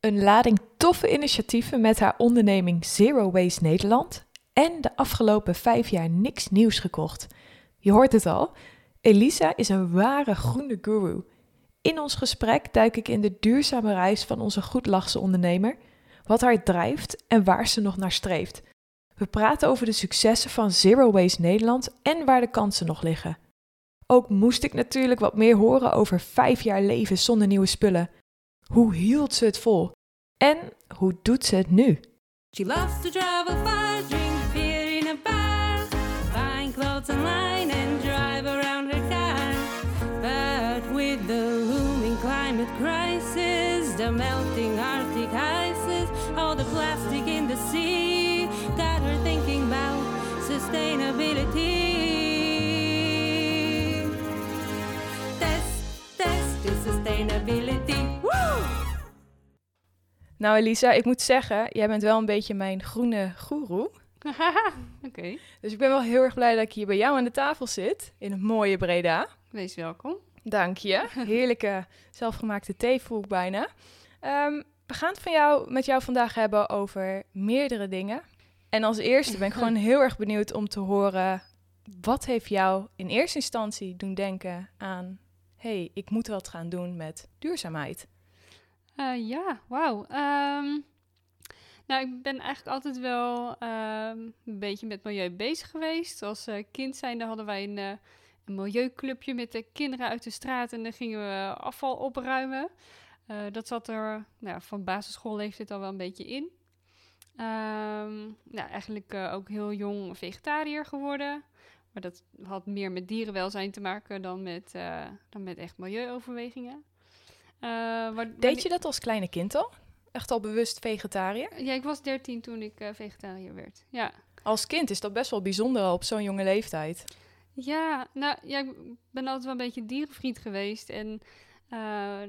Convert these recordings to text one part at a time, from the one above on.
Een lading toffe initiatieven met haar onderneming Zero Waste Nederland en de afgelopen vijf jaar niks nieuws gekocht. Je hoort het al, Elisa is een ware groene guru. In ons gesprek duik ik in de duurzame reis van onze goedlachse ondernemer, wat haar drijft en waar ze nog naar streeft. We praten over de successen van Zero Waste Nederland en waar de kansen nog liggen. Ook moest ik natuurlijk wat meer horen over vijf jaar leven zonder nieuwe spullen. Hoe hield ze het vol? En hoe doet ze het nu? She loves to travel far, drink beer in a bar, buying clothes online and drive around her car. But with the looming climate crisis, the melting Arctic ices, all the plastic in the sea, got her thinking about sustainability. Test, test is sustainability. Nou Elisa, ik moet zeggen, jij bent wel een beetje mijn groene goeroe. Oké, Dus ik ben wel heel erg blij dat ik hier bij jou aan de tafel zit, in het mooie Breda. wees welkom. Dank je. Heerlijke zelfgemaakte thee voel ik bijna. Ehm, we gaan het van jou, met jou vandaag hebben over meerdere dingen. En als eerste ben ik gewoon heel erg benieuwd om te horen... wat heeft jou in eerste instantie doen denken aan... hey, ik moet wat gaan doen met duurzaamheid. Eh, ja, wauw. Ehm, nou, ik ben eigenlijk altijd wel ehm, een beetje met milieu bezig geweest. Als eh, kind zijnde hadden wij een, eh, een milieuclubje met de kinderen uit de straat en dan gingen we afval opruimen. Dat zat er nou, van basisschoolleeftijd al wel een beetje in. Ehm, nou, eigenlijk ook heel jong vegetariër geworden. Maar dat had meer met dierenwelzijn te maken dan met, dan met echt milieuoverwegingen. Eh, waar- Deed je dat als kleine kind al? Echt al bewust vegetariër? Ja, ik was 13 toen ik eh, vegetariër werd. Ja. Als kind is dat best wel bijzonder al op zo'n jonge leeftijd. Ja, nou ja, ik ben altijd wel een beetje dierenvriend geweest. En eh,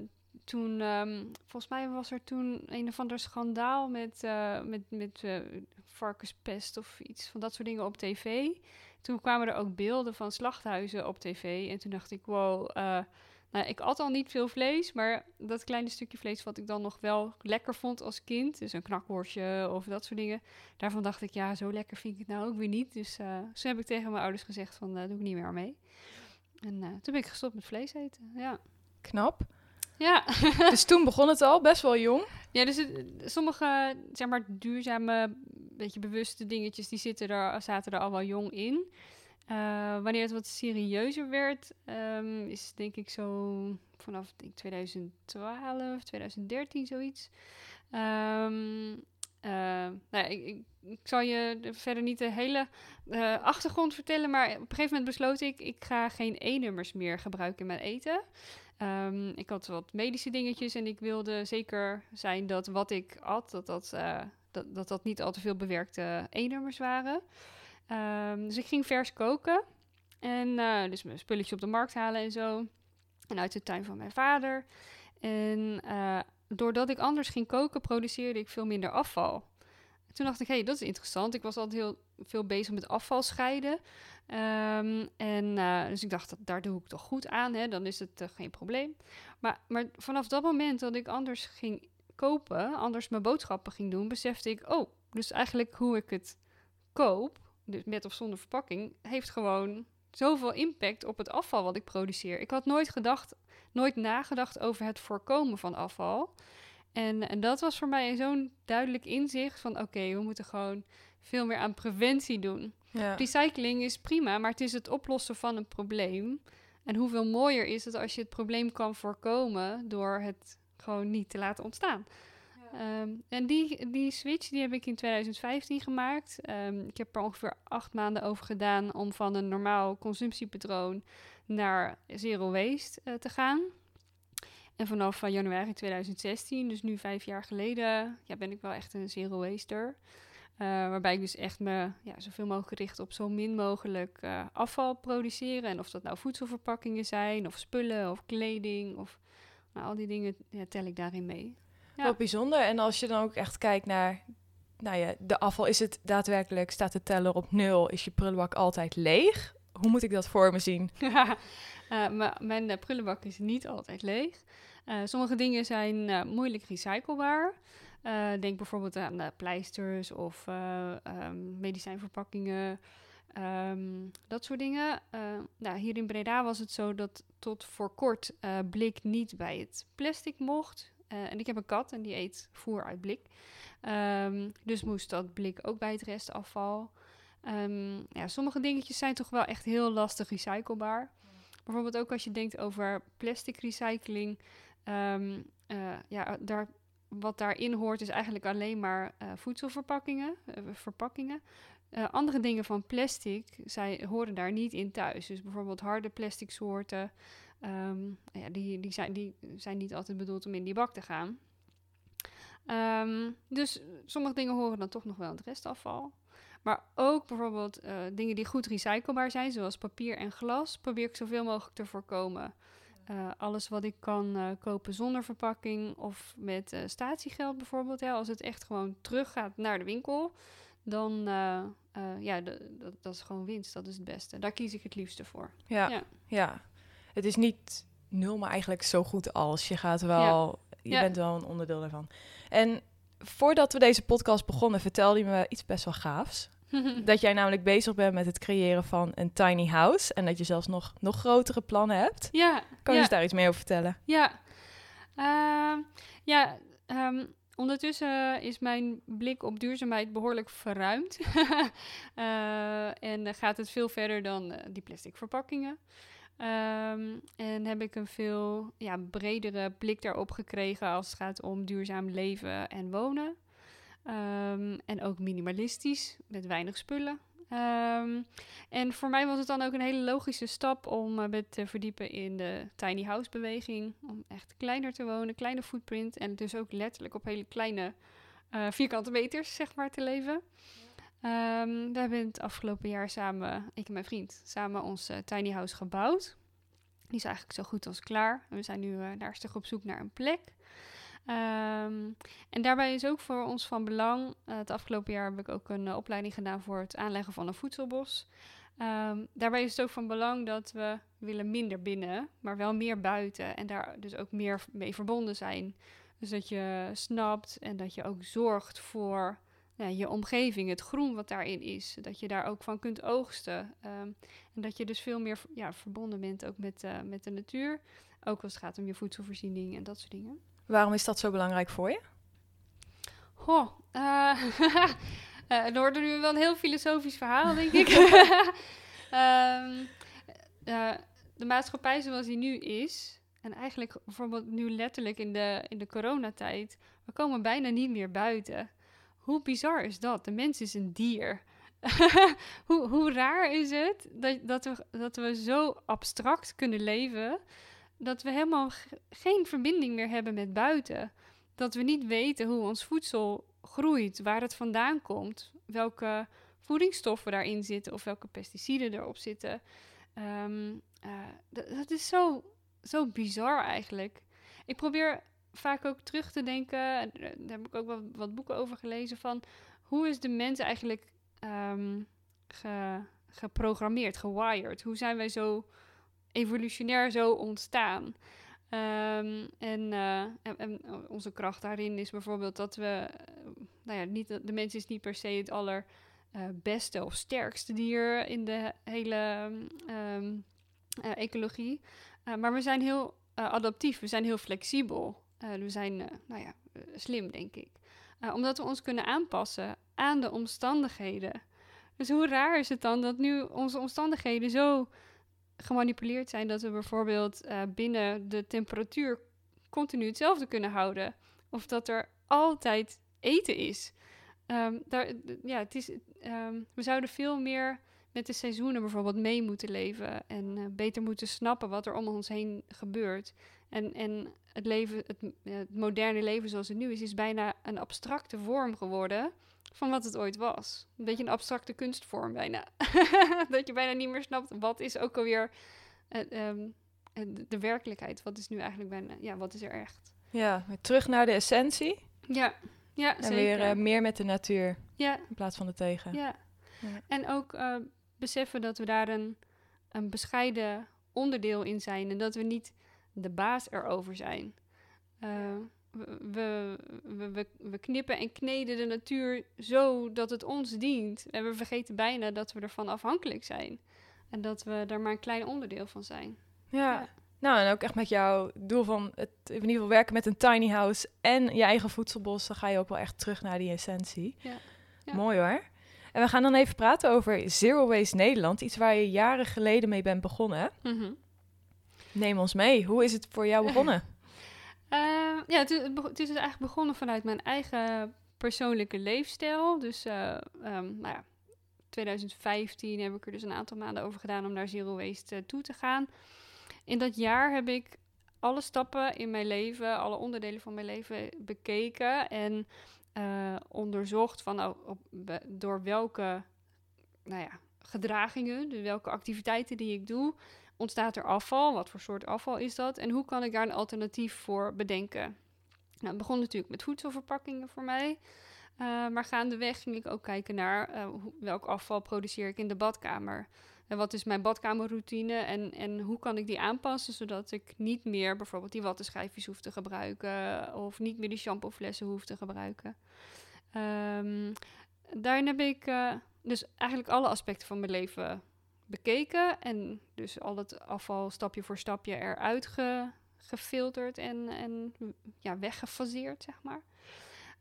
toen, ehm, volgens mij was er toen een of ander schandaal met, met, met varkenspest of iets van dat soort dingen op tv. Toen kwamen er ook beelden van slachthuizen op tv. En toen dacht ik, wow, nou, ik at al niet veel vlees, maar dat kleine stukje vlees wat ik dan nog wel lekker vond als kind, dus een knakworstje of dat soort dingen, daarvan dacht ik, ja, zo lekker vind ik het nou ook weer niet. Dus eh toen heb ik tegen mijn ouders gezegd van, eh doe ik niet meer mee. En eh, toen ben ik gestopt met vlees eten, ja. Knap. Ja, Dus toen begon het al, best wel jong. ja dus het- sommige, zeg maar, duurzame, beetje bewuste dingetjes, die zitten er, zaten er al wel jong in. Eh, wanneer het wat serieuzer werd, ehm, is denk ik zo vanaf denk, 2012, 2013 zoiets. Ehm, eh, nou ik, ik, zal je de- verder niet de hele eh, achtergrond vertellen, maar op een gegeven moment besloot ik, ik ga geen E-nummers meer gebruiken in mijn eten. Ehm, ik had wat medische dingetjes en ik wilde zeker zijn dat wat ik at, dat dat, dat, dat, dat niet al te veel bewerkte E-nummers waren. Ehm, dus ik ging vers koken. En eh, dus mijn spulletjes op de markt halen en zo. En uit de tuin van mijn vader. En eh, doordat ik anders ging koken, produceerde ik veel minder afval. Toen dacht ik, hé, hey, dat is interessant. Ik was altijd heel veel bezig met afval scheiden. Ehm, en eh, dus ik dacht, dat, daar doe ik toch goed aan, hè? dan is het geen probleem. Maar, maar vanaf dat moment dat ik anders ging kopen, anders mijn boodschappen ging doen, besefte ik, oh, dus eigenlijk hoe ik het koop, dus met of zonder verpakking, heeft gewoon zoveel impact op het afval wat ik produceer. Ik had nooit gedacht, nooit nagedacht over het voorkomen van afval. En, en dat was voor mij zo'n duidelijk inzicht van, oké, we moeten gewoon veel meer aan preventie doen. Ja. Recycling is prima, maar het is het oplossen van een probleem. En hoeveel mooier is het als je het probleem kan voorkomen door het gewoon niet te laten ontstaan. Ehm, en die, die switch die heb ik in 2015 gemaakt. Ehm, ik heb er ongeveer acht maanden over gedaan om van een normaal consumptiepatroon naar zero waste eh, te gaan. En vanaf januari 2016, dus nu vijf jaar geleden, ja, ben ik wel echt een zero waster. Eh, waarbij ik dus echt me ja, zoveel mogelijk richt op zo min mogelijk eh, afval produceren. En of dat nou voedselverpakkingen zijn, of spullen, of kleding, of nou, al die dingen ja, tel ik daarin mee. Ja. Wat bijzonder. En als je dan ook echt kijkt naar nou ja, de afval, is het daadwerkelijk, staat de teller op nul, is je prullenbak altijd leeg? Hoe moet ik dat voor me zien? Ja, eh, mijn eh, prullenbak is niet altijd leeg. Eh, sommige dingen zijn moeilijk recyclebaar. Denk bijvoorbeeld aan pleisters of eh, ehm, medicijnverpakkingen, ehm, dat soort dingen. Nou, hier in Breda was het zo dat tot voor kort blik niet bij het plastic mocht. Eh, en ik heb een kat en die eet voer uit blik. Ehm, dus moest dat blik ook bij het restafval. Ehm, ja, sommige dingetjes zijn toch wel echt heel lastig recyclebaar. Bijvoorbeeld ook als je denkt over plastic recycling. Ehm, eh, ja, daar, wat daarin hoort is eigenlijk alleen maar eh, voedselverpakkingen, verpakkingen. Andere dingen van plastic zij, horen daar niet in thuis. Dus bijvoorbeeld harde plastic soorten, ehm, ja, die, die, zijn, die zijn niet altijd bedoeld om in die bak te gaan. Ehm, dus sommige dingen horen dan toch nog wel in het restafval. Maar ook bijvoorbeeld eh, dingen die goed recyclebaar zijn, zoals papier en glas, probeer ik zoveel mogelijk te voorkomen. Eh, alles wat ik kan eh, kopen zonder verpakking of met statiegeld bijvoorbeeld. Als het echt gewoon teruggaat naar de winkel, dan ja, dat is gewoon winst. Dat is het beste. Daar kies ik het liefste voor. Ja, ja. ja. Het is niet nul, maar eigenlijk zo goed als. Je gaat wel, ja. je ja. bent wel een onderdeel daarvan. En voordat we deze podcast begonnen, vertelde je me iets best wel gaafs. dat jij namelijk bezig bent met het creëren van een tiny house. En dat je zelfs nog, nog grotere plannen hebt. Ja. Kan je ja. daar iets meer over vertellen? Ja. Uh, ja, um, ondertussen is mijn blik op duurzaamheid behoorlijk verruimd. uh, en gaat het veel verder dan uh, die plastic verpakkingen. Um, en heb ik een veel ja, bredere blik daarop gekregen als het gaat om duurzaam leven en wonen. Um, en ook minimalistisch, met weinig spullen. Um, en voor mij was het dan ook een hele logische stap om uh, me te verdiepen in de tiny house beweging. Om echt kleiner te wonen, kleine footprint. En dus ook letterlijk op hele kleine uh, vierkante meters, zeg maar, te leven. Um, we hebben het afgelopen jaar samen, ik en mijn vriend, samen ons uh, tiny house gebouwd. Die is eigenlijk zo goed als klaar. We zijn nu uh, daar stuk op zoek naar een plek. Um, en daarbij is ook voor ons van belang. Uh, het afgelopen jaar heb ik ook een opleiding gedaan voor het aanleggen van een voedselbos. Um, daarbij is het ook van belang dat we willen minder binnen, maar wel meer buiten. En daar dus ook meer mee verbonden zijn. Dus dat je snapt en dat je ook zorgt voor ja, je omgeving, het groen wat daarin is. Dat je daar ook van kunt oogsten. Um, en dat je dus veel meer ja, verbonden bent ook met, uh, met de natuur. Ook als het gaat om je voedselvoorziening en dat soort dingen. Waarom is dat zo belangrijk voor je? Goh, uh, uh, er wordt nu wel een heel filosofisch verhaal, denk ik. um, uh, de maatschappij zoals die nu is, en eigenlijk bijvoorbeeld nu letterlijk in de, in de coronatijd, we komen bijna niet meer buiten. Hoe bizar is dat? De mens is een dier. hoe, hoe raar is het dat, dat, we, dat we zo abstract kunnen leven dat we helemaal geen verbinding meer hebben met buiten. Dat we niet weten hoe ons voedsel groeit, waar het vandaan komt, welke voedingsstoffen daarin zitten of welke pesticiden erop zitten. Uh, dat, dat, is zo, zo bizar eigenlijk. Ik probeer vaak ook terug te denken, daar heb ik ook wat, wat boeken over gelezen, van hoe is de mens eigenlijk ge, geprogrammeerd, gewired? Hoe zijn wij zo evolutionair zo ontstaan. En, uh, en, en, onze kracht daarin is bijvoorbeeld dat we, nou ja, niet, de mens is niet per se het allerbeste of sterkste dier in de hele uh, ecologie. maar we zijn heel adaptief, we zijn heel flexibel. We zijn, nou ja, slim, denk ik. omdat we ons kunnen aanpassen aan de omstandigheden. Dus hoe raar is het dan dat nu onze omstandigheden zo gemanipuleerd zijn dat we bijvoorbeeld binnen de temperatuur continu hetzelfde kunnen houden. Of dat er altijd eten is. Um, daar, ja, het is um, we zouden veel meer met de seizoenen bijvoorbeeld mee moeten leven. En beter moeten snappen wat er om ons heen gebeurt. En, en het, leven, het, het moderne leven zoals het nu is, is bijna een abstracte vorm geworden van wat het ooit was. Een beetje een abstracte kunstvorm bijna. dat je bijna niet meer snapt wat is ook alweer uh, um, de werkelijkheid. Wat is nu eigenlijk bijna, ja, wat is er echt? Ja, terug naar de essentie. Ja, ja En weer uh, meer met de natuur ja. in plaats van de tegen. Ja, ja. en ook uh, beseffen dat we daar een, een bescheiden onderdeel in zijn en dat we niet de baas erover zijn. Eh, we, we, we, we, knippen en kneden de natuur zo dat het ons dient. En we vergeten bijna dat we ervan afhankelijk zijn. En dat we daar maar een klein onderdeel van zijn. Ja. Ja. Nou, en ook echt met jouw doel van het in ieder geval werken met een tiny house en je eigen voedselbos, dan ga je ook wel echt terug naar die essentie. Ja. Ja. Mooi hoor. En we gaan dan even praten over Zero Waste Nederland, iets waar je jaren geleden mee bent begonnen. Mhm. Neem ons mee. Hoe is het voor jou begonnen? Eh, ja, het, is- eigenlijk begonnen vanuit mijn eigen persoonlijke leefstijl. Dus, ehm, nou ja, 2015 heb ik er dus een aantal maanden over gedaan om naar Zero Waste eh, toe te gaan. In dat jaar heb ik alle stappen in mijn leven, alle onderdelen van mijn leven bekeken en eh, onderzocht van be- door welke nou ja, gedragingen, dus welke activiteiten die ik doe, ontstaat er afval? Wat voor soort afval is dat? En hoe kan ik daar een alternatief voor bedenken? Nou, het begon natuurlijk met voedselverpakkingen voor mij. Eh, maar gaandeweg ging ik ook kijken naar eh, welk afval produceer ik in de badkamer. En wat is mijn badkamerroutine en, en hoe kan ik die aanpassen zodat ik niet meer bijvoorbeeld die wattenschijfjes hoef te gebruiken of niet meer die shampooflessen hoef te gebruiken. Ehm, daarin heb ik eh, dus eigenlijk alle aspecten van mijn leven bekeken en dus al het afval stapje voor stapje eruit ge- gefilterd en, en ja, weggefaseerd, zeg maar.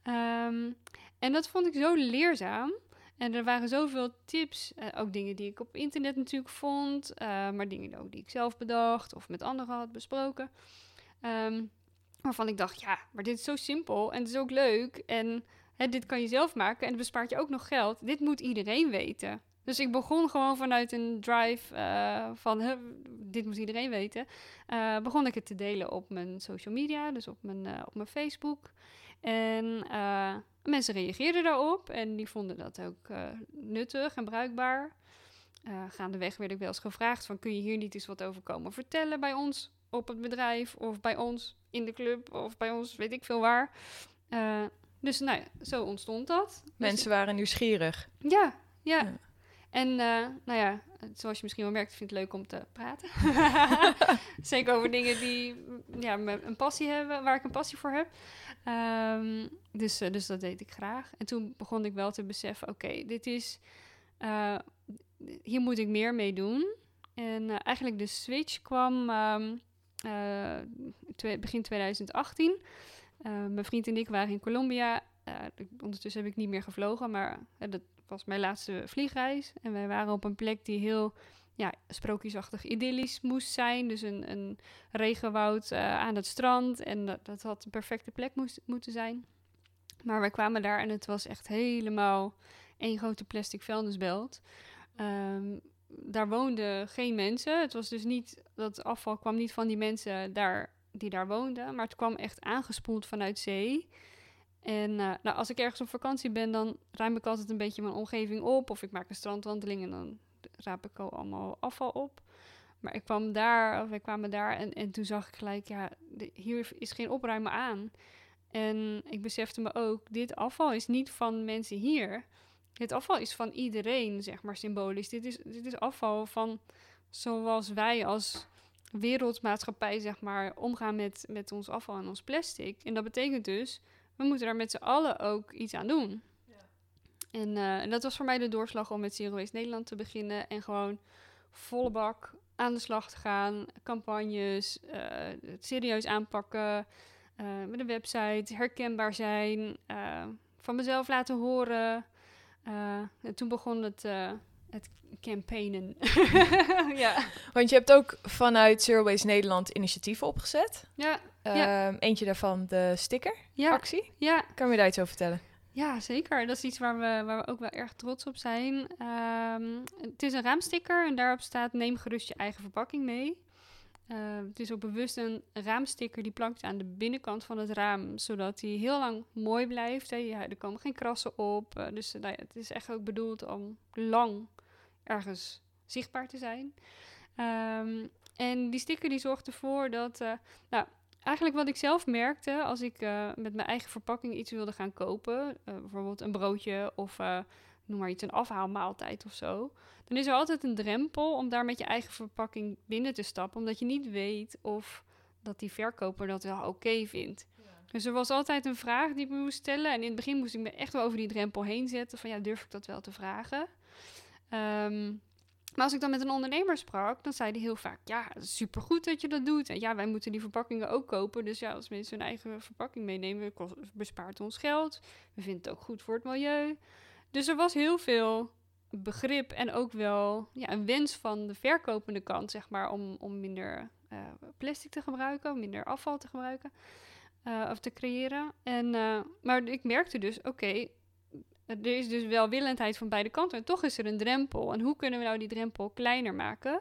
Ehm, en dat vond ik zo leerzaam. En er waren zoveel tips, eh, ook dingen die ik op internet natuurlijk vond, eh, maar dingen ook die ik zelf bedacht of met anderen had besproken. Ehm, waarvan ik dacht, ja, maar dit is zo simpel en het is ook leuk en hè, dit kan je zelf maken en het bespaart je ook nog geld. Dit moet iedereen weten. Dus ik begon gewoon vanuit een drive eh, van dit moet iedereen weten. Eh, begon ik het te delen op mijn social media, dus op mijn, eh, op mijn Facebook. En mensen reageerden daarop en die vonden dat ook nuttig en bruikbaar. Gaandeweg werd ik wel eens gevraagd van kun je hier niet eens wat over komen vertellen bij ons op het bedrijf of bij ons in de club of bij ons weet ik veel waar. Dus nou ja, zo ontstond dat. Dus- Mensen waren nieuwsgierig. ja, ja. Ja. En eh, nou ja, zoals je misschien wel merkt, vind ik het leuk om te praten. Zeker over dingen die mm, ja, een passie hebben, waar ik een passie voor heb. Ehm, dus, eh, dus dat deed ik graag. En toen begon ik wel te beseffen, oké, dit is... eh, hier moet ik meer mee doen. En eh, eigenlijk de switch kwam ehm, eh, begin 2018. Eh, mijn vriend en ik waren in Colombia. Ondertussen heb ik niet meer gevlogen, maar dat was mijn laatste vliegreis. En wij waren op een plek die heel ja, sprookjesachtig idyllisch moest zijn. Dus een, een regenwoud eh, aan het strand. En dat, dat had een perfecte plek moest, moeten zijn. Maar wij kwamen daar en het was echt helemaal één grote plastic vuilnisbelt. Ehm, daar woonden geen mensen. Het was dus niet, dat afval kwam niet van die mensen daar, die daar woonden. Maar het kwam echt aangespoeld vanuit zee. En eh, nou, als ik ergens op vakantie ben, dan ruim ik altijd een beetje mijn omgeving op. Of ik maak een strandwandeling en dan raap ik al allemaal afval op. Maar ik kwam daar, of wij kwamen daar en, en toen zag ik gelijk, ja, hier is geen opruimen aan. En ik besefte me ook, dit afval is niet van mensen hier. Dit afval is van iedereen, zeg maar symbolisch. Dit is, dit is afval van zoals wij als wereldmaatschappij, zeg maar, omgaan met, met ons afval en ons plastic. En dat betekent dus, we moeten daar met z'n allen ook iets aan doen. En, eh, en dat was voor mij de doorslag om met Zero Waste Nederland te beginnen. En gewoon volle bak aan de slag te gaan. Campagnes, eh, het serieus aanpakken. eh, met een website, herkenbaar zijn. van mezelf laten horen. En toen begon het, het campaignen. ja. Want je hebt ook vanuit Zero Waste Nederland initiatieven opgezet. Ja, Ja. Ehm, eentje daarvan de stickeractie. ja, ja, Kan je daar iets over vertellen? Ja, zeker. Dat is iets waar we, waar we ook wel erg trots op zijn. Ehm, het is een raamsticker en daarop staat neem gerust je eigen verpakking mee. Ehm, het is ook bewust een raamsticker die plakt aan de binnenkant van het raam, zodat die heel lang mooi blijft. Hè. Ja, er komen geen krassen op. eh, dus eh, nou ja, het is echt ook bedoeld om lang ergens zichtbaar te zijn. En die sticker die zorgt ervoor dat, eh, nou, eigenlijk wat ik zelf merkte als ik eh, met mijn eigen verpakking iets wilde gaan kopen, eh, bijvoorbeeld een broodje of eh, noem maar iets, een afhaalmaaltijd of zo, dan is er altijd een drempel om daar met je eigen verpakking binnen te stappen, omdat je niet weet of dat die verkoper dat wel oké vindt. Dus er was altijd een vraag die ik me moest stellen. En in het begin moest ik me echt wel over die drempel heen zetten. Van ja, durf ik dat wel te vragen? Ehm, maar als ik dan met een ondernemer sprak, dan zei hij heel vaak: Ja, supergoed dat je dat doet. En ja, wij moeten die verpakkingen ook kopen. Dus ja, als mensen hun eigen verpakking meenemen, kost- bespaart ons geld. We vinden het ook goed voor het milieu. Dus er was heel veel begrip en ook wel ja, een wens van de verkopende kant, zeg maar, om, om minder eh, plastic te gebruiken, minder afval te gebruiken eh, of te creëren. En, eh, maar ik merkte dus, oké, er is dus wel willendheid van beide kanten. En toch is er een drempel. En hoe kunnen we nou die drempel kleiner maken?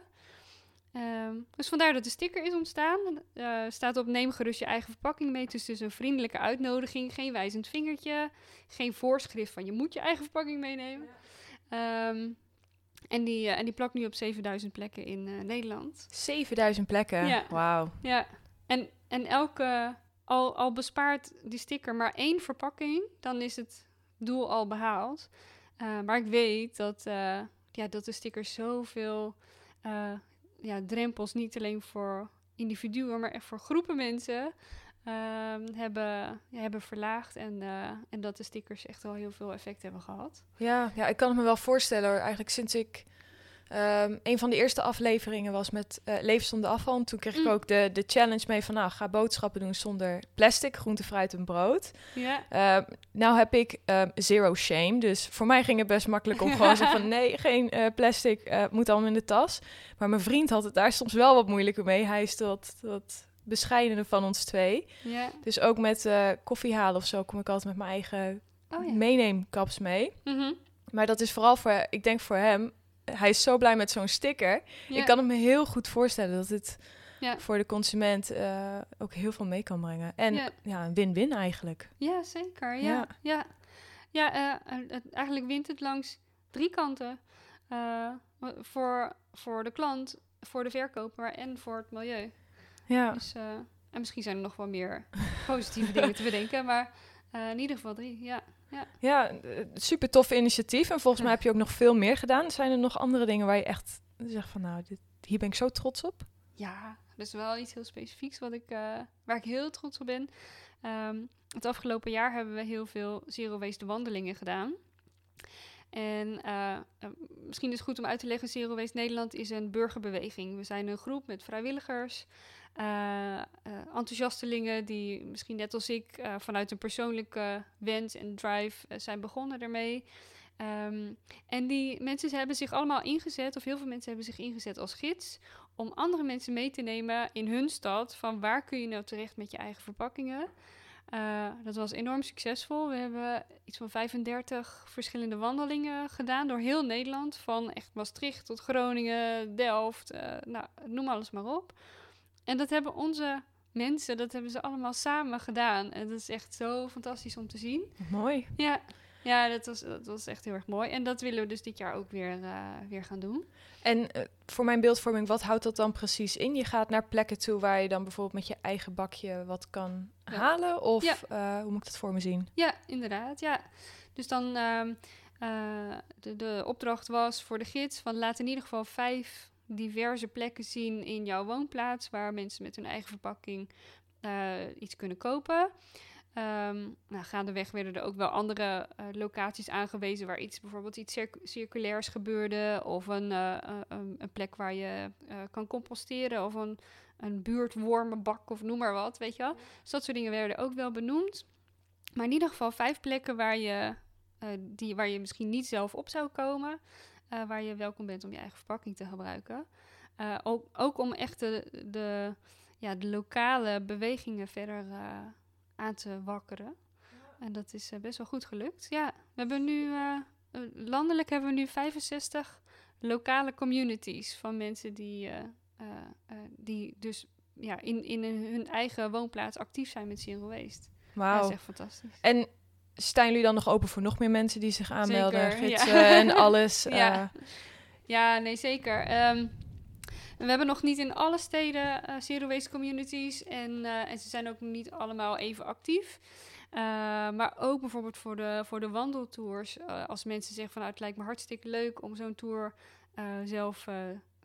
Ehm, dus vandaar dat de sticker is ontstaan. Eh staat op neem gerust je eigen verpakking mee. Het is dus een vriendelijke uitnodiging. Geen wijzend vingertje. Geen voorschrift van je moet je eigen verpakking meenemen. Ehm, en, die, eh, en die plakt nu op 7000 plekken in eh, Nederland. 7000 plekken. Ja. Wauw. Ja, en, en elke, al, al bespaart die sticker maar één verpakking, dan is het doel al behaald. Eh, maar ik weet dat, eh, ja, dat de stickers zoveel eh, ja, drempels, niet alleen voor individuen, maar echt voor groepen mensen, ehm, hebben, ja, hebben verlaagd. En, en dat de stickers echt wel heel veel effect hebben gehad. Ja, ja, ik kan me wel voorstellen. Eigenlijk sinds ik... ehm, een van de eerste afleveringen was met eh Leven zonder afval. En toen kreeg ik Mm. ook de, de challenge mee van... Nou, ga boodschappen doen zonder plastic, groente, fruit en brood. Ehm, nou heb ik ehm, zero shame. Dus voor mij ging het best makkelijk om gewoon te zeggen van... Nee, geen eh, plastic, eh, moet allemaal in de tas. Maar mijn vriend had het daar soms wel wat moeilijker mee. Hij is wat, wat bescheidener van ons twee. Dus ook met koffie halen of zo kom ik altijd met mijn eigen Oh ja. meeneemkaps mee. Mhm. Maar dat is vooral voor, ik denk voor hem, hij is zo blij met zo'n sticker. Ja. Ik kan het me heel goed voorstellen dat het Ja. voor de consument eh, ook heel veel mee kan brengen. En Ja. ja, een win-win eigenlijk. Ja, zeker. Ja, Ja. ja. eh, eigenlijk wint het langs drie kanten. Eh, voor, voor de klant, voor de verkoper en voor het milieu. Ja, Dus, en misschien zijn er nog wel meer positieve dingen te bedenken, maar in ieder geval drie. Ja, ja eh, super tof initiatief. En volgens mij Ja. heb je ook nog veel meer gedaan. Zijn er nog andere dingen waar je echt zegt van nou, dit, hier ben ik zo trots op? ja dat is wel iets heel specifieks wat ik, eh, waar ik heel trots op ben. Ehm, het afgelopen jaar hebben we heel veel zero waste wandelingen gedaan. En eh, misschien is het goed om uit te leggen, Zero Waste Nederland is een burgerbeweging. We zijn een groep met vrijwilligers, eh, enthousiastelingen die misschien net als ik eh, vanuit een persoonlijke wens en drive zijn begonnen daarmee. Ehm, en die mensen hebben zich allemaal ingezet, of heel veel mensen hebben zich ingezet als gids, om andere mensen mee te nemen in hun stad. Van waar kun je nou terecht met je eigen verpakkingen? Dat was enorm succesvol. We hebben iets van 35 verschillende wandelingen gedaan door heel Nederland. Van echt Maastricht tot Groningen, Delft, nou, noem alles maar op. En dat hebben onze mensen, dat hebben ze allemaal samen gedaan. En dat is echt zo fantastisch om te zien. Mooi. Ja, ja dat, was, dat was echt heel erg mooi. En dat willen we dus dit jaar ook weer, eh, weer gaan doen. En eh, voor mijn beeldvorming, wat houdt dat dan precies in? Je gaat naar plekken toe waar je dan bijvoorbeeld met je eigen bakje wat kan Ja. halen? Of Ja. eh, hoe moet ik dat voor me zien? Ja, inderdaad. Ja. Dus dan ehm, eh, de, de opdracht was voor de gids van laat in ieder geval vijf diverse plekken zien in jouw woonplaats waar mensen met hun eigen verpakking eh, iets kunnen kopen. Ehm nou, gaandeweg werden er ook wel andere eh, locaties aangewezen waar iets, bijvoorbeeld iets circu- circulairs gebeurde. Of een, eh, een, een plek waar je kan composteren. Of een, een buurtwormenbak of noem maar wat, weet je wel. Dus dat soort dingen werden ook wel benoemd. Maar in ieder geval vijf plekken waar je, die, waar je misschien niet zelf op zou komen. Eh, waar je welkom bent om je eigen verpakking te gebruiken. Eh, ook, ook om echt de, de, ja, de lokale bewegingen verder eh, aan te wakkeren. En dat is best wel goed gelukt. Ja, we hebben nu, landelijk hebben we nu 65 lokale communities van mensen die, die dus ja, in, in hun eigen woonplaats actief zijn met Zero Waste. Wauw. dat is echt fantastisch. En staan jullie dan nog open voor nog meer mensen die zich aanmelden? Zeker, ja. Gidsen en alles. Ja. eh, Ja, nee, zeker. Ehm, we hebben nog niet in alle steden eh, zero waste communities en, eh, en ze zijn ook niet allemaal even actief. Maar ook bijvoorbeeld voor de, voor de wandeltours. als mensen zeggen van nou, het lijkt me hartstikke leuk om zo'n tour zelf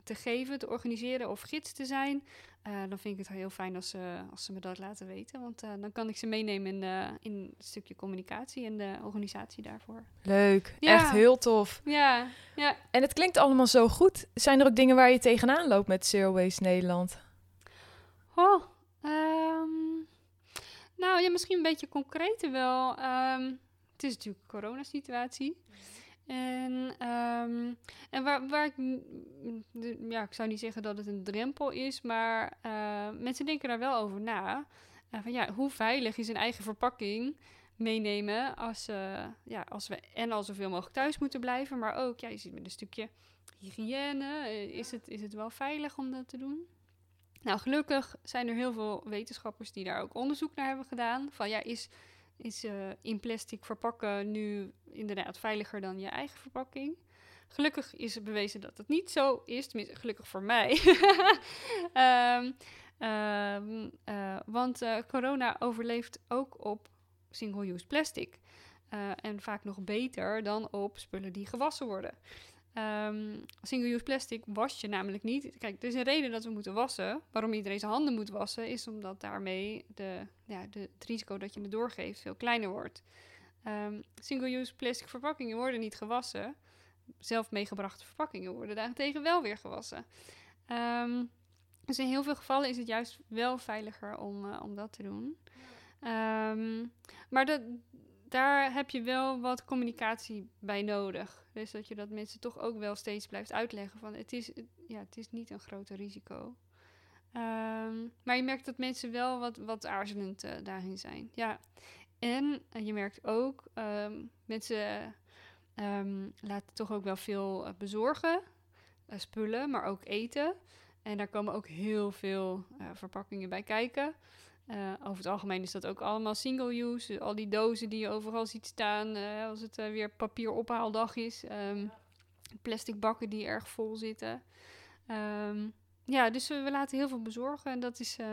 te geven, te organiseren of gids te zijn. Eh, dan vind ik het heel fijn als ze, als ze me dat laten weten. Want eh, dan kan ik ze meenemen in, eh, in het stukje communicatie en de organisatie daarvoor. Leuk. Ja. Echt heel tof. Ja, ja. En het klinkt allemaal zo goed. Zijn er ook dingen waar je tegenaan loopt met Zero Waste Nederland? Oh, ehm, nou ja, misschien een beetje concreter wel. Ehm, het is natuurlijk een coronasituatie. En, ehm, en waar, waar ik, ja, ik zou niet zeggen dat het een drempel is, maar eh, mensen denken daar wel over na. Eh, van ja, hoe veilig is een eigen verpakking meenemen als, eh, ja, als we en al zoveel mogelijk thuis moeten blijven, maar ook, ja, je ziet met een stukje hygiëne, is, het, is het wel veilig om dat te doen? Nou, gelukkig zijn er heel veel wetenschappers die daar ook onderzoek naar hebben gedaan. Van ja, is, is eh, in plastic verpakken nu inderdaad veiliger dan je eigen verpakking? Gelukkig is het bewezen dat het niet zo is. Tenminste, gelukkig voor mij. Ehm, ehm, eh, want eh, corona overleeft ook op single-use plastic. En vaak nog beter dan op spullen die gewassen worden. Ehm, single-use plastic was je namelijk niet. Kijk, er is een reden dat we moeten wassen. Waarom iedereen zijn handen moet wassen, is omdat daarmee de, ja, de, het risico dat je het doorgeeft veel kleiner wordt. Ehm, single-use plastic verpakkingen worden niet gewassen. Zelf meegebrachte verpakkingen worden daarentegen wel weer gewassen. Ehm, dus in heel veel gevallen is het juist wel veiliger om, eh, om dat te doen. Ehm, maar dat, daar heb je wel wat communicatie bij nodig. Dus dat je dat mensen toch ook wel steeds blijft uitleggen van het is, ja, het is niet een groter risico. Ehm, maar je merkt dat mensen wel wat, wat aarzelend eh, daarin zijn. Ja. En eh, je merkt ook, ehm, mensen ehm, laten toch ook wel veel eh, bezorgen. spullen, maar ook eten. En daar komen ook heel veel verpakkingen bij kijken. Over het algemeen is dat ook allemaal single-use. Al die dozen die je overal ziet staan als het weer papierophaaldag is. Plastic bakken die erg vol zitten. Ehm, ja, dus we, we laten heel veel bezorgen en dat is eh,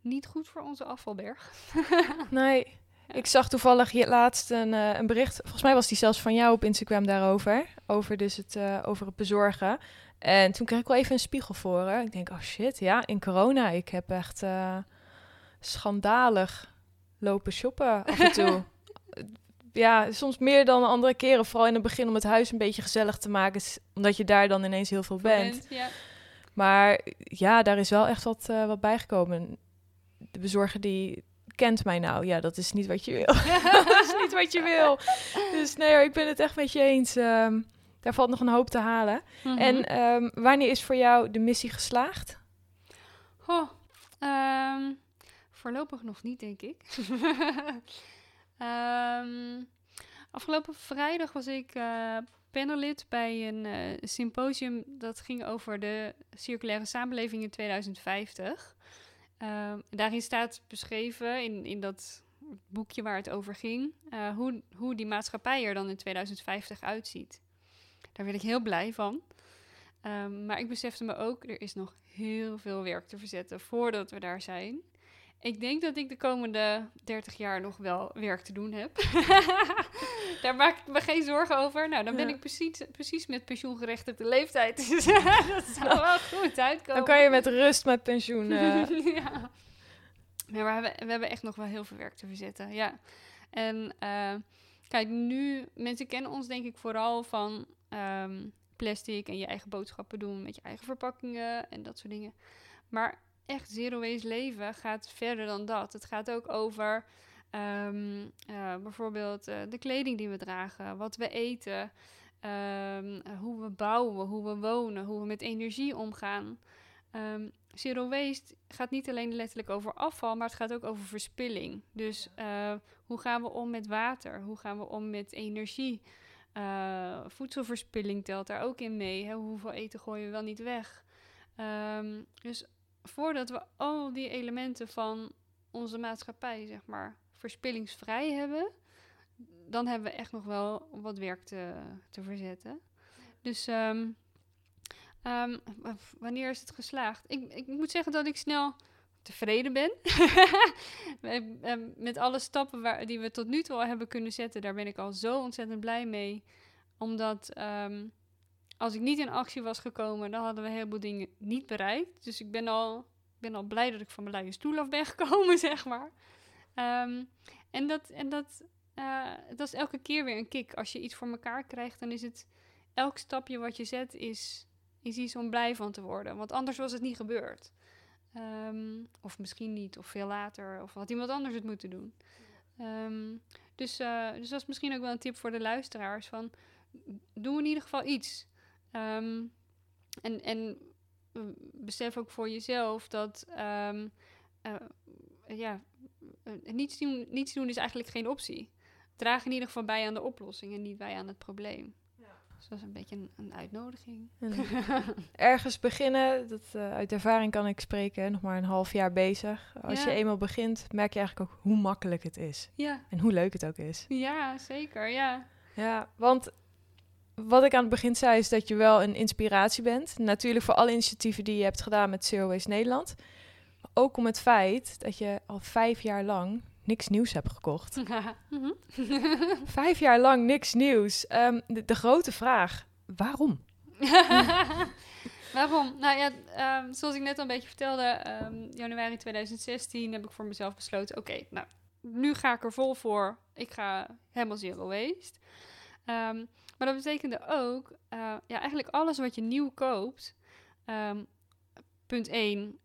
niet goed voor onze afvalberg. Nee. Ik zag toevallig je laatst een, eh, een bericht. Volgens mij was die zelfs van jou op Instagram daarover. Over, dus het, eh, over het bezorgen. En toen kreeg ik wel even een spiegel voor. Hè. Ik denk, oh shit, ja, in corona. Ik heb echt schandalig lopen shoppen af en toe. ja, soms meer dan andere keren. Vooral in het begin om het huis een beetje gezellig te maken. Omdat je daar dan ineens heel veel bent. Ja. Maar ja, daar is wel echt wat, eh, wat bijgekomen. De bezorger die kent mij nou. Ja, dat is niet wat je wil. dat is niet wat je wil. Dus nee ik ben het echt met je eens. Ehm, daar valt nog een hoop te halen. Mhm. En ehm, wanneer is voor jou de missie geslaagd? Ehm, voorlopig nog niet, denk ik. Afgelopen vrijdag was ik eh panelid bij een eh, symposium dat ging over de circulaire samenleving in 2050. Ehm, daarin staat beschreven, in, in dat boekje waar het over ging, eh, hoe, hoe die maatschappij er dan in 2050 uitziet. Daar werd ik heel blij van. Ehm, maar ik besefte me ook, er is nog heel veel werk te verzetten voordat we daar zijn. Ik denk dat ik de komende 30 jaar nog wel werk te doen heb. daar maak ik me geen zorgen over. Nou, dan ben Ja. ik precies, precies met pensioengerechtigde leeftijd. Dus dat zou wel goed uitkomen. Dan kan je met rust met pensioen. eh, ja. Nee, maar we, hebben- we hebben echt nog wel heel veel werk te verzetten. Ja. En eh, kijk, nu, mensen kennen ons denk ik vooral van ehm, plastic en je eigen boodschappen doen met je eigen verpakkingen en dat soort dingen. Maar echt zero waste leven gaat verder dan dat. Het gaat ook over ehm, eh, bijvoorbeeld eh, de kleding die we dragen, wat we eten, ehm, eh, hoe we bouwen, hoe we wonen, hoe we met energie omgaan. Ehm, zero waste gaat niet alleen letterlijk over afval, maar het gaat ook over verspilling. Dus eh, hoe gaan we om met water? Hoe gaan we om met energie? Voedselverspilling telt daar ook in mee. Hè? Hoeveel eten gooien we wel niet weg? Dus voordat we al die elementen van onze maatschappij, zeg maar, verspillingsvrij hebben, dan hebben we echt nog wel wat werk te, te verzetten. Dus ehm, ehm, wanneer is het geslaagd? Ik, ik moet zeggen dat ik snel tevreden ben. Ehm, Met alle stappen waar, die we tot nu toe al hebben kunnen zetten, daar ben ik al zo ontzettend blij mee. Omdat als ik niet in actie was gekomen, dan hadden we een heleboel dingen niet bereikt. Dus ik ben al ben al blij dat ik van mijn luie stoel af ben gekomen, zeg maar. Ehm, en dat, en dat, eh, dat is elke keer weer een kick. Als je iets voor elkaar krijgt, dan is het elk stapje wat je zet, is, is iets om blij van te worden. Want anders was het niet gebeurd. Ehm, of misschien niet, of veel later, of had iemand anders het moeten doen. Ehm, dus, eh, dus dat is misschien ook wel een tip voor de luisteraars: van doe in ieder geval iets. Ehm, en, en eh, besef ook voor jezelf dat um, uh, ja, niets, doen, niets doen is eigenlijk geen optie. Draag in ieder geval bij aan de oplossing en niet bij aan het probleem. Dus dat is een beetje een, een uitnodiging. ergens beginnen, dat, uh, uit ervaring kan ik spreken, nog maar een half jaar bezig. Als Ja. je eenmaal begint, merk je eigenlijk ook hoe makkelijk het is. ja. En hoe leuk het ook is. ja, zeker. Ja. Ja, want wat ik aan het begin zei, is dat je wel een inspiratie bent. Natuurlijk voor alle initiatieven die je hebt gedaan met Zero Waste Nederland. Maar ook om het feit dat je al vijf jaar lang niks nieuws hebt gekocht. Mhm. Vijf jaar lang niks nieuws. Ehm, de, de grote vraag, waarom? Waarom? Nou ja, ehm, zoals ik net al een beetje vertelde, ehm, januari 2016 heb ik voor mezelf besloten: oké, nou, nu ga ik er vol voor. Ik ga helemaal zero waste. Ehm, maar dat betekende ook, eh, ja, eigenlijk alles wat je nieuw koopt. ehm, punt 1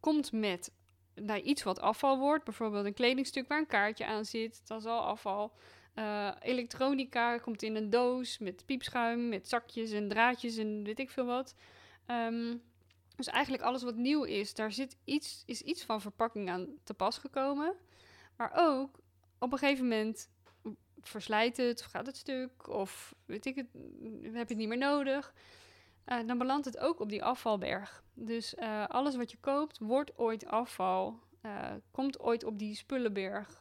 komt met nou, iets wat afval wordt. Bijvoorbeeld een kledingstuk waar een kaartje aan zit. Dat is al afval. Eh, elektronica komt in een doos met piepschuim, met zakjes en draadjes en weet ik veel wat. Ehm, dus eigenlijk alles wat nieuw is, daar zit iets, is iets van verpakking aan te pas gekomen. Maar ook op een gegeven moment verslijt het of gaat het stuk of weet ik het, heb je het niet meer nodig. Eh, dan belandt het ook op die afvalberg. Dus eh, alles wat je koopt wordt ooit afval, eh, komt ooit op die spullenberg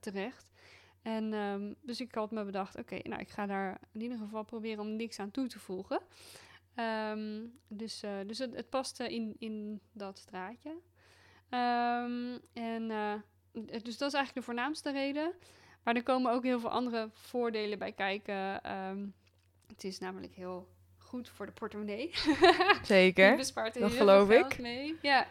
terecht. En ehm, dus ik had me bedacht, oké, nou ik ga daar in ieder geval proberen om niks aan toe te voegen. Ehm, dus dus het, het paste in, in dat straatje. Ehm, en dus dat is eigenlijk de voornaamste reden. Maar er komen ook heel veel andere voordelen bij kijken. Ehm, het is namelijk heel goed voor de portemonnee. Je Zeker. bespaart er dat heel geloof veel geld ik. mee. Ja,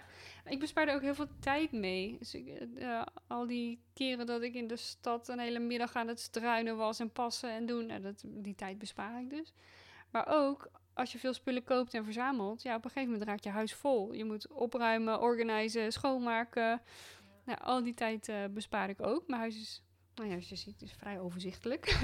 ik bespaarde ook heel veel tijd mee. Dus ik, eh, al die keren dat ik in de stad een hele middag aan het struinen was en passen en doen, nou, dat, die tijd bespaar ik dus. Maar ook als je veel spullen koopt en verzamelt, ja, op een gegeven moment raakt je huis vol. Je moet opruimen, organiseren, schoonmaken. Nou, al die tijd eh, bespaar ik ook. Mijn huis is, nou ja, als je ziet, is vrij overzichtelijk.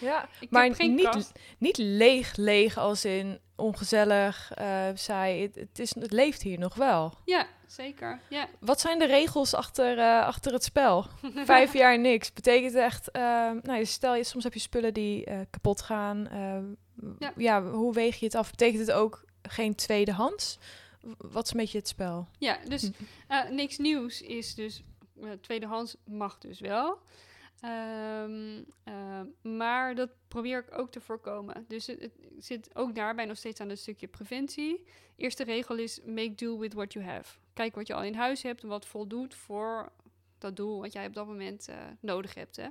Ja, ik maar geen niet, kast. niet leeg, leeg als in ongezellig, saai. Het, het, is, het leeft hier nog wel. Ja, zeker. Ja. Wat zijn de regels achter, eh, achter het spel? Vijf jaar niks. Betekent echt, eh, nou, stel je, soms heb je spullen die eh, kapot gaan. Ja. ja. hoe weeg je het af? Betekent het ook geen tweedehands? Wat is een beetje het spel? Ja, dus eh, niks nieuws is dus... eh, tweedehands mag dus wel. Ehm, eh, maar dat probeer ik ook te voorkomen. Dus het, zit ook daarbij nog steeds aan het stukje preventie. Eerste regel is make do with what you have. Kijk wat je al in huis hebt wat voldoet voor dat doel wat jij op dat moment eh, nodig hebt. Hè.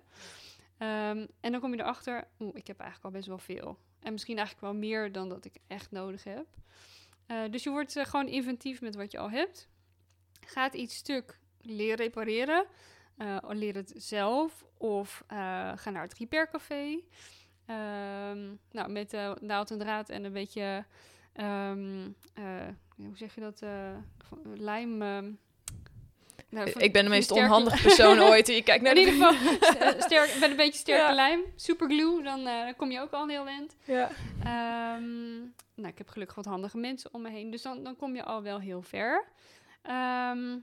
Ehm, en dan kom je erachter, oeh, ik heb eigenlijk al best wel veel. En misschien eigenlijk wel meer dan dat ik echt nodig heb. Dus je wordt gewoon inventief met wat je al hebt. Gaat iets stuk, leer repareren. Eh, leer het zelf of eh, ga naar het repaircafé. Ehm, nou, met eh, naald en draad en een beetje, ehm, eh, hoe zeg je dat, lijm... ehm, nou, ik ben de meest sterke- onhandige persoon ooit. Je kijkt naar In de... ieder geval, sterk, met een beetje sterke Ja. lijm. Superglue, dan, dan kom je ook al een heel eind. Ja. Nou, ik heb gelukkig wat handige mensen om me heen, dus dan, dan kom je al wel heel ver. Ehm,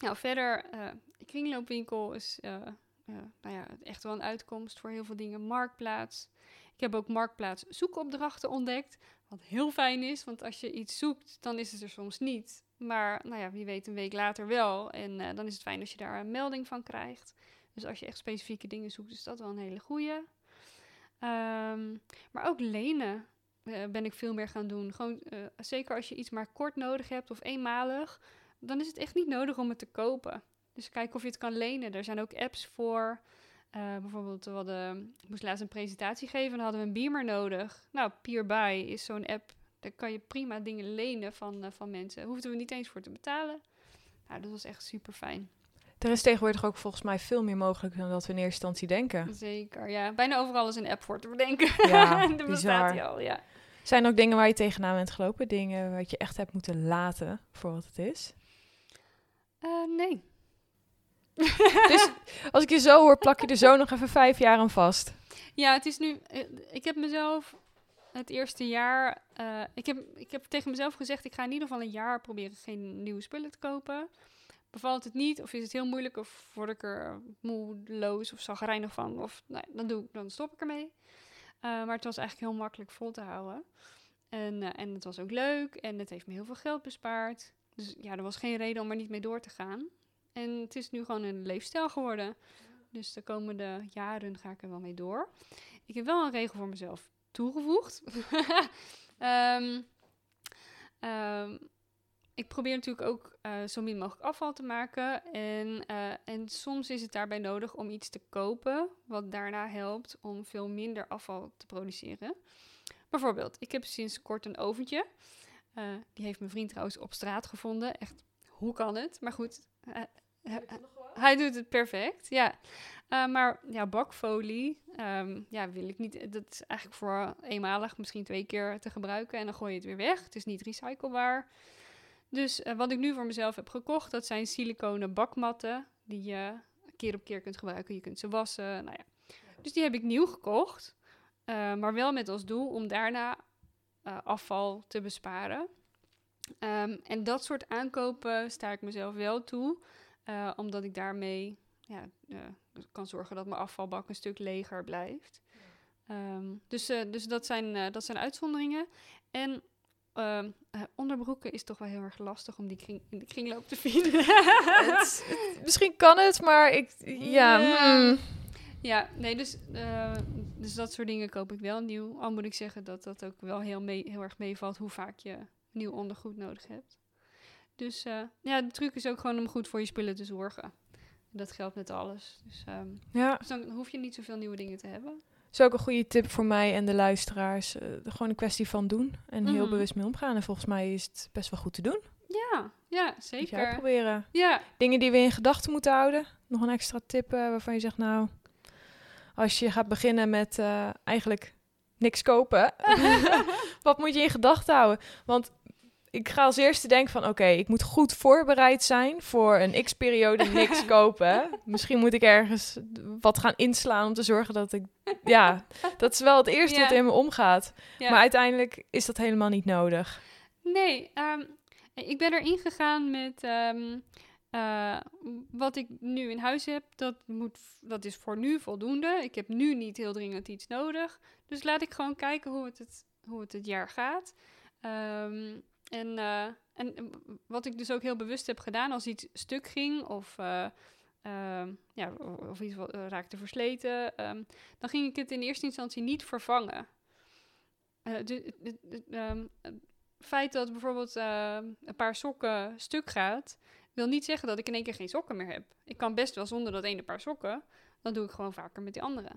nou, verder, eh kringloopwinkel is eh, eh, nou ja, echt wel een uitkomst voor heel veel dingen. Marktplaats. Ik heb ook Marktplaats zoekopdrachten ontdekt, wat heel fijn is, want als je iets zoekt, dan is het er soms niet. Maar nou ja, wie weet een week later wel. En dan is het fijn als je daar een melding van krijgt. Dus als je echt specifieke dingen zoekt, is dat wel een hele goeie. Ehm, maar ook lenen ben ik veel meer gaan doen. Gewoon, zeker als je iets maar kort nodig hebt of eenmalig, dan is het echt niet nodig om het te kopen. Dus kijk of je het kan lenen. Er zijn ook apps voor. Eh, bijvoorbeeld, we hadden, ik moest laatst een presentatie geven en dan hadden we een beamer nodig. Nou, Peerby is zo'n app daar kan je prima dingen lenen van, eh, van mensen. Hoefden we niet eens voor te betalen. Nou, dat was echt super fijn. Er is tegenwoordig ook volgens mij veel meer mogelijk dan dat we in eerste instantie denken. Zeker, ja. Bijna overal is een app voor te bedenken. Ja, Er bestaat die al, ja. Zijn er ook dingen waar je tegenaan bent gelopen? Dingen wat je echt hebt moeten laten voor wat het is? Nee. Dus als ik je zo hoor, plak je er zo nog even vijf jaar aan vast. Ja, het is nu. eh, Ik heb mezelf het eerste jaar. eh, ik, heb, ik heb tegen mezelf gezegd: ik ga in ieder geval een jaar proberen geen nieuwe spullen te kopen. Bevalt het niet, of is het heel moeilijk, of word ik er moedeloos of zagrijnig van, of nee, dan, doe, ik- dan stop ik ermee. Eh, maar het was eigenlijk heel makkelijk vol te houden. En, eh, en het was ook leuk en het heeft me heel veel geld bespaard. Dus ja, er was geen reden om er niet mee door te gaan. En het is nu gewoon een leefstijl geworden. Dus de komende jaren ga ik er wel mee door. Ik heb wel een regel voor mezelf toegevoegd. Ehm, ehm, ik probeer natuurlijk ook eh, zo min mogelijk afval te maken. En, eh, en soms is het daarbij nodig om iets te kopen, wat daarna helpt om veel minder afval te produceren. Bijvoorbeeld, ik heb sinds kort een oventje. Eh, die heeft mijn vriend trouwens op straat gevonden. Echt, hoe kan het? Maar goed, eh, eh, hij doet het perfect, ja. Uh, maar ja, bakfolie, um, ja, wil ik niet. Dat is eigenlijk voor eenmalig, misschien twee keer te gebruiken en dan gooi je het weer weg. Het is niet recyclebaar. Dus uh, wat ik nu voor mezelf heb gekocht, dat zijn siliconen bakmatten die je keer op keer kunt gebruiken. Je kunt ze wassen, nou ja. Dus die heb ik nieuw gekocht, uh, maar wel met als doel om daarna uh, afval te besparen. Um, en dat soort aankopen sta ik mezelf wel toe, uh, omdat ik daarmee ja, uh, kan zorgen dat mijn afvalbak een stuk leger blijft. Um, dus, dus dat, zijn, dat zijn uitzonderingen. En uh, onderbroeken is toch wel heel erg lastig om die kring, in de kringloop te vinden. het, het, misschien kan het, maar ik. Ja. Hmm. Ja, nee, dus, uh, dus dat soort dingen koop ik wel nieuw. Al moet ik zeggen dat dat ook wel heel, mee, heel erg meevalt hoe vaak je nieuw ondergoed nodig hebt. Dus uh, ja, de truc is ook gewoon om goed voor je spullen te zorgen. Dat geldt met alles. Dus, um, ja. dus dan hoef je niet zoveel nieuwe dingen te hebben. Dat is ook een goede tip voor mij en de luisteraars. Uh, gewoon een kwestie van doen en heel Mhm. bewust mee omgaan. En volgens mij is het best wel goed te doen. Ja, ja, Moet je zeker. uitproberen. Ja, Dingen die we in gedachten moeten houden. Nog een extra tip uh, waarvan je zegt, nou, als je gaat beginnen met uh, eigenlijk niks kopen, wat moet je in gedachten houden? Want ik ga als eerste denken van, oké, okay, ik moet goed voorbereid zijn voor een x-periode niks kopen. Misschien moet ik ergens wat gaan inslaan om te zorgen dat ik, ja, dat is wel het eerste wat in me omgaat. Maar uiteindelijk is dat helemaal niet nodig. Nee, ehm, ik ben erin gegaan met ehm, eh, wat ik nu in huis heb. Dat, moet, dat is voor nu voldoende. Ik heb nu niet heel dringend iets nodig. Dus laat ik gewoon kijken hoe het het, hoe het, het jaar gaat. Ehm, en, uh, en wat ik dus ook heel bewust heb gedaan als iets stuk ging of, uh, uh, ja, of iets raakte versleten, um, dan ging ik het in eerste instantie niet vervangen. Het feit dat bijvoorbeeld een paar sokken stuk gaat, wil niet zeggen dat ik in één keer geen sokken meer heb. Ik kan best wel zonder dat ene paar sokken, dan doe ik gewoon vaker met die andere.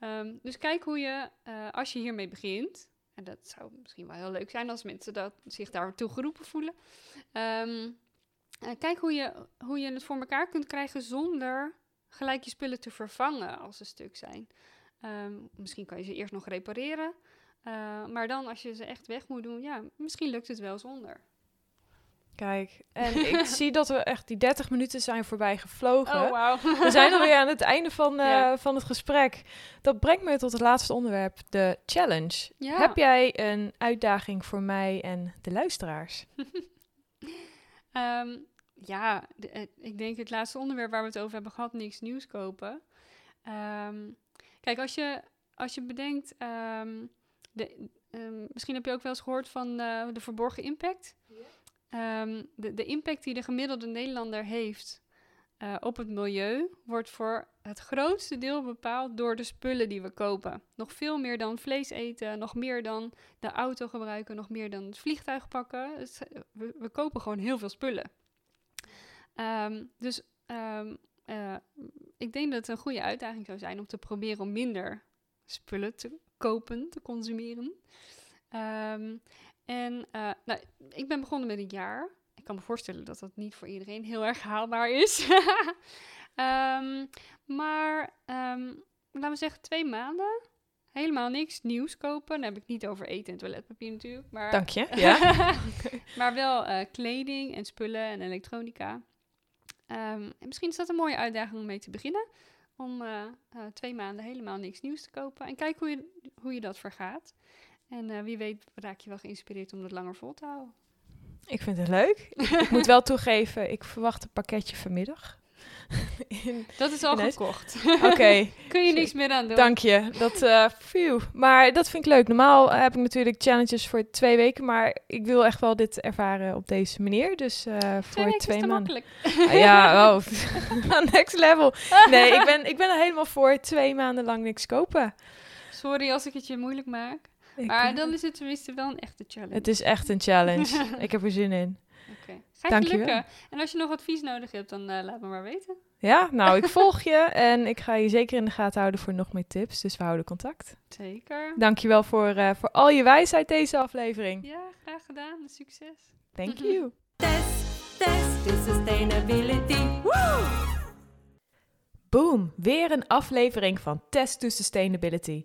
Um, dus kijk hoe je, uh, als je hiermee begint, en dat zou misschien wel heel leuk zijn als mensen dat, zich daartoe geroepen voelen. Um, uh, kijk hoe je, hoe je het voor elkaar kunt krijgen zonder gelijk je spullen te vervangen als ze stuk zijn. Um, misschien kan je ze eerst nog repareren. Uh, maar dan als je ze echt weg moet doen, ja, misschien lukt het wel zonder. Kijk, en ik zie dat we echt die 30 minuten zijn voorbij gevlogen. Oh, wow. We zijn alweer aan het einde van, uh, Ja. van het gesprek. Dat brengt me tot het laatste onderwerp, de challenge. Ja. Heb jij een uitdaging voor mij en de luisteraars? Um, ja, de, uh, ik denk het laatste onderwerp waar we het over hebben gehad, niks nieuws kopen. Um, kijk, als je, als je bedenkt, um, de, misschien heb je ook wel eens gehoord van uh, de verborgen impact. Ja. de, de impact die de gemiddelde Nederlander heeft uh, op het milieu wordt voor het grootste deel bepaald door de spullen die we kopen. Nog veel meer dan vlees eten, nog meer dan de auto gebruiken, nog meer dan het vliegtuig pakken. We, we, kopen gewoon heel veel spullen. Um, dus um, uh, ik denk dat het een goede uitdaging zou zijn om te proberen om minder spullen te kopen, te consumeren. Um, En eh, nou, ik ben begonnen met een jaar. Ik kan me voorstellen dat dat niet voor iedereen heel erg haalbaar is. Ehm, maar ehm, laten we zeggen twee maanden. Helemaal niks nieuws kopen. Dan heb ik niet over eten en toiletpapier natuurlijk. Maar, Dank je. Ja. maar wel eh, kleding en spullen en elektronica. Ehm, en misschien is dat een mooie uitdaging om mee te beginnen. Om eh, twee maanden helemaal niks nieuws te kopen. En kijk hoe je, hoe je dat vergaat. En eh, wie weet raak je wel geïnspireerd om dat langer vol te houden. Ik vind het leuk. ik moet wel toegeven, ik verwacht een pakketje vanmiddag. In- Dat is al gekocht. Oké, Kun je niks meer aan doen. dank je. Dat, eh phew. Maar dat vind ik leuk. Normaal heb ik natuurlijk challenges voor twee weken, maar ik wil echt wel dit ervaren op deze manier. Dus eh, Twee voor twee is te maanden. makkelijk. Ah, ja, oh, next level. Nee, ik ben, ik ben er helemaal voor twee maanden lang niks kopen. Sorry als ik het je moeilijk maak. Maar dan is het tenminste wel een echte challenge. Het is echt een challenge. ik heb er zin in. Oké. Gaat Dank je je lukken. En als je nog advies nodig hebt, dan eh, laat me maar weten. Ja, nou, ik volg je en ik ga je zeker in de gaten houden voor nog meer tips. Dus we houden contact. Zeker. Dankjewel voor, eh, voor al je wijsheid deze aflevering. Ja, graag gedaan. Succes. Thank you. Test, test to sustainability. Boom, weer een aflevering van Test to Sustainability.